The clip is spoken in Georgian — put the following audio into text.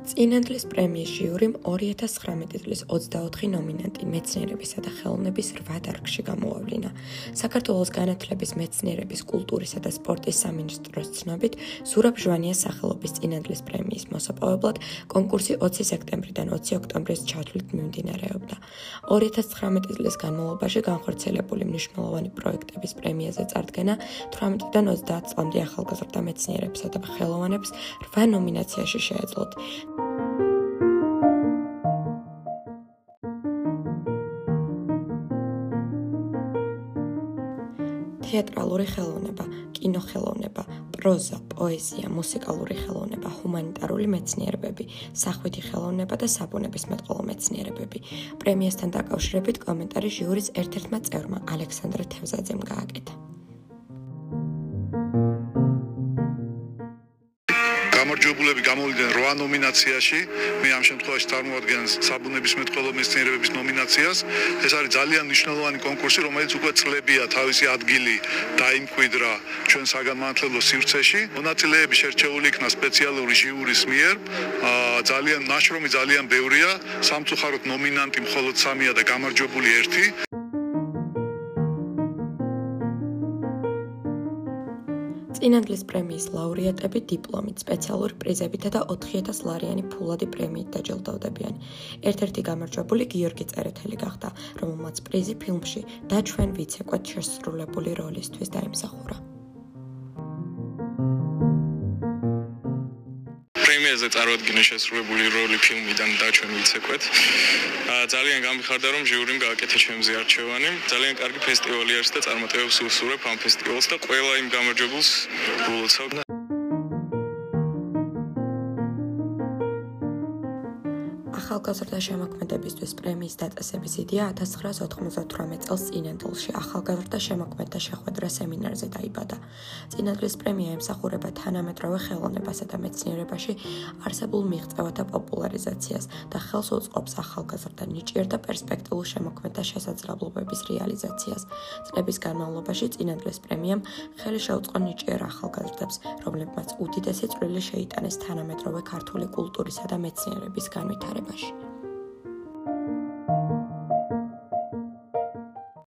წინანდლის პრემიის ჟიურიმ 2019 წლის 24 ნომინანტი მეცნიერებისა და ხელოვნების 8 დარგში გამოავლინა. საქართველოს განათლების, მეცნიერების, კულტურისა და სპორტის სამინისტროს ცნობით, ზურაბ ჟვანიას სახელობის წინანდლის პრემიის მოსაპოვებლად კონკურსი 20 სექტემბრიდან 20 ოქტომბრის ჩათვლით მიმდინარეობდა. 2019 წლის განმავლობაში განხორციელებული მნიშვნელოვანი პროექტების პრემიაზე წარდგენა 18-დან 30 წლამდე ახალგაზრდა მეცნიერებსა და ხელოვნებს 8 ნომინაციაში შეეძლოთ. თეატრალური ხელოვნება, კინოხელოვნება, პროზა, პოეზია, მუსიკალური ხელოვნება, ჰუმანიტარული მეცნიერებები, სახვითი ხელოვნება და საბუნებისმეტყველო მეცნიერებები. პრემიასთან დაკავშირებით კომენტარი ჟიურის ერთ-ერთმა წევრმა, ალექსანდრე თევზაძემ გააკეთა. გამარჯვებულები გამოვიდნენ 8 ნომინაციაში. მე ამ შემთხვევაში წარმოადგენს საბუნების მეტყველო მეცნიერებების ნომინაციას. ეს არის ძალიან მნიშვნელოვანი კონკურსი, რომელიც უკვე წლებია თავისი ადგილი დაიმკვიდრა ჩვენ საგანმანათლებლო სივრცეში. მონაწილეები შერჩეული იქნა სპეციალური ჟიურის მიერ. ძალიან ნაშრომი ძალიან ბევრია. სამწუხაროდ ნომინანტი მხოლოდ 3-ია და გამარჯვებული 1. წინანდლის პრემიის ლაურეატები დიპლომით, სპეციალური პრიზებითა და 4000 ლარიანი ფულადი პრემიით დაჯილდოვდებიან. ერთ-ერთი გამარჯვებული გიორგი წერეთელი გახდა, რომელმაც პრიზი ფილმში და ჩვენ ვიცეკვეთ შესრულებული როლისთვის დაიმსახურა. პრემიაზე წარუადგინა შესრულებული როლი ფილმიდან და ჩვენ ვიცეკვეთ. ძალიან გამიხარდა რომ ჟიურიმ გააკეთა ჩემზე არჩევანი. ძალიან კარგი ფესტივალი არის და წარმატებებს უსურვებ ამ ფესტივალს და ყველა იმ გამარჯვებულს ულოცავ. ახალგაზრდა შემოქმედებისთვის პრემიის დაწესების იდეა 1998 წელს წინანდლში ახალგაზრდა შემოქმედთა შეხვედრა სემინარზე დაიბადა. წინანდლის პრემია ემსახურება თანამედროვე ხელოვნებასა და მეცნიერებაში არსებულ მიღწევათა პოპულარიზაციას და ხელს უწყობს ახალგაზრდა ნიჭიერ და პერსპექტიულ შემოქმედთა შესაძლებლობების რეალიზაციას. წლების განმავლობაში წინანდლის პრემიამ ხელი შეუწყო ნიჭიერ ახალგაზრდებს, რომლებმაც უდიდესი წვლილი შეიტანეს თანამედროვე ქართული კულტურისა და მეცნიერების განვითარებაში. باشه